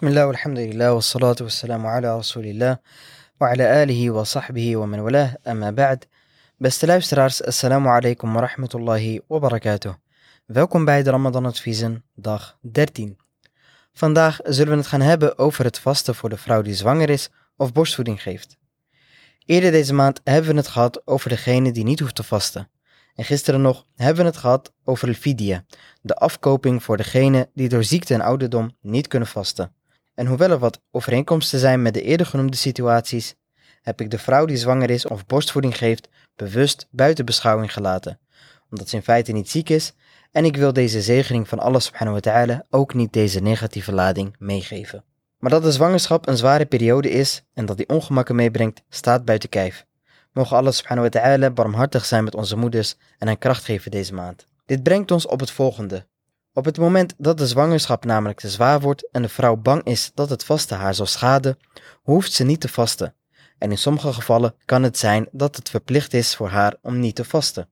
Bismillah, alhamdulillah, wassalamu ala rasulillah, wa ala alihi wa sahbihi wa man walah, amma ba'd. Beste luisteraars, assalamu alaikum wa rahmatullahi wa barakatuh. Welkom bij de Ramadan Adviezen, dag 13. Vandaag zullen we het gaan hebben over het vasten voor de vrouw die zwanger is of borstvoeding geeft. Eerder deze maand hebben we het gehad over degene die niet hoeft te vasten. En gisteren nog hebben we het gehad over de de afkoping voor degene die door ziekte en ouderdom niet kunnen vasten. En hoewel er wat overeenkomsten zijn met de eerder genoemde situaties, heb ik de vrouw die zwanger is of borstvoeding geeft bewust buiten beschouwing gelaten, omdat ze in feite niet ziek is en ik wil deze zegening van Allah subhanahu wa ta'ala ook niet deze negatieve lading meegeven. Maar dat de zwangerschap een zware periode is en dat die ongemakken meebrengt, staat buiten kijf. Mogen Allah subhanahu wa ta'ala barmhartig zijn met onze moeders en hen kracht geven deze maand. Dit brengt ons op het volgende. Op het moment dat de zwangerschap namelijk te zwaar wordt en de vrouw bang is dat het vasten haar zal schaden, hoeft ze niet te vasten. En in sommige gevallen kan het zijn dat het verplicht is voor haar om niet te vasten.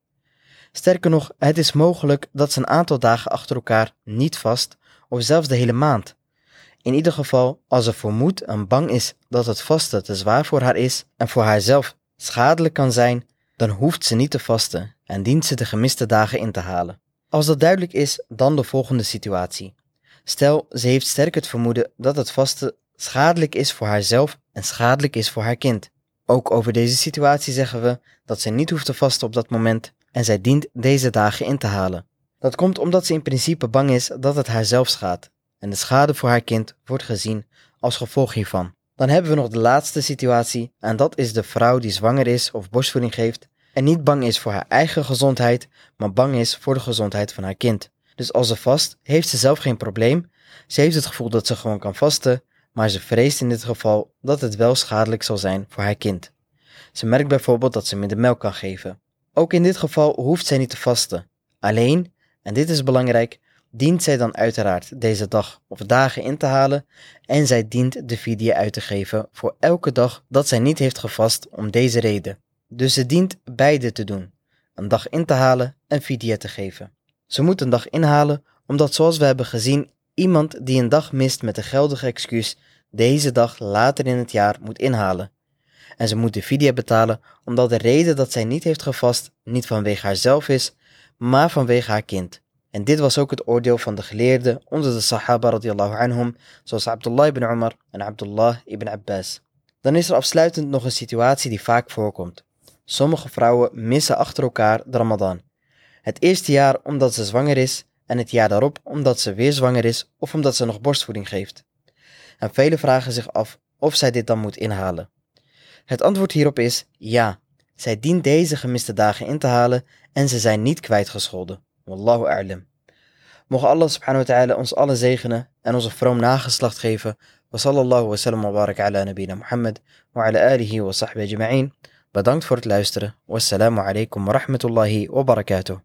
Sterker nog, het is mogelijk dat ze een aantal dagen achter elkaar niet vast, of zelfs de hele maand. In ieder geval, als ze vermoedt en bang is dat het vasten te zwaar voor haar is en voor haarzelf schadelijk kan zijn, dan hoeft ze niet te vasten en dient ze de gemiste dagen in te halen. Als dat duidelijk is, dan de volgende situatie. Stel, ze heeft sterk het vermoeden dat het vasten schadelijk is voor haarzelf en schadelijk is voor haar kind. Ook over deze situatie zeggen we dat ze niet hoeft te vasten op dat moment en zij dient deze dagen in te halen. Dat komt omdat ze in principe bang is dat het haarzelf schaadt en de schade voor haar kind wordt gezien als gevolg hiervan. Dan hebben we nog de laatste situatie en dat is de vrouw die zwanger is of borstvoeding geeft en niet bang is voor haar eigen gezondheid, maar bang is voor de gezondheid van haar kind. Dus als ze vast, heeft ze zelf geen probleem. Ze heeft het gevoel dat ze gewoon kan vasten, maar ze vreest in dit geval dat het wel schadelijk zal zijn voor haar kind. Ze merkt bijvoorbeeld dat ze minder melk kan geven. Ook in dit geval hoeft zij niet te vasten. Alleen, en dit is belangrijk, dient zij dan uiteraard deze dag of dagen in te halen en zij dient de video uit te geven voor elke dag dat zij niet heeft gevast om deze reden. Dus ze dient beide te doen, een dag in te halen en video te geven. Ze moet een dag inhalen omdat zoals we hebben gezien iemand die een dag mist met een geldige excuus deze dag later in het jaar moet inhalen. En ze moet de video betalen omdat de reden dat zij niet heeft gevast niet vanwege haarzelf is, maar vanwege haar kind. En dit was ook het oordeel van de geleerden onder de Sahaba radiallahu anhum, zoals Abdullah ibn Umar en Abdullah ibn Abbas. Dan is er afsluitend nog een situatie die vaak voorkomt. Sommige vrouwen missen achter elkaar de Ramadan. Het eerste jaar omdat ze zwanger is en het jaar daarop omdat ze weer zwanger is of omdat ze nog borstvoeding geeft. En velen vragen zich af of zij dit dan moet inhalen. Het antwoord hierop is ja. Zij dient deze gemiste dagen in te halen en ze zijn niet kwijtgescholden. Wallahu a'lam. Mogen Allah subhanahu wa ta'ala ons alle zegenen en onze vroom nageslacht geven. Wa sallallahu wa sallam wa barak ala nabina Muhammad wa ala alihi wa sahbihi ajma'in. Bedankt voor het luisteren. Wassalamu alaikum wa rahmatullahi wa barakatuh.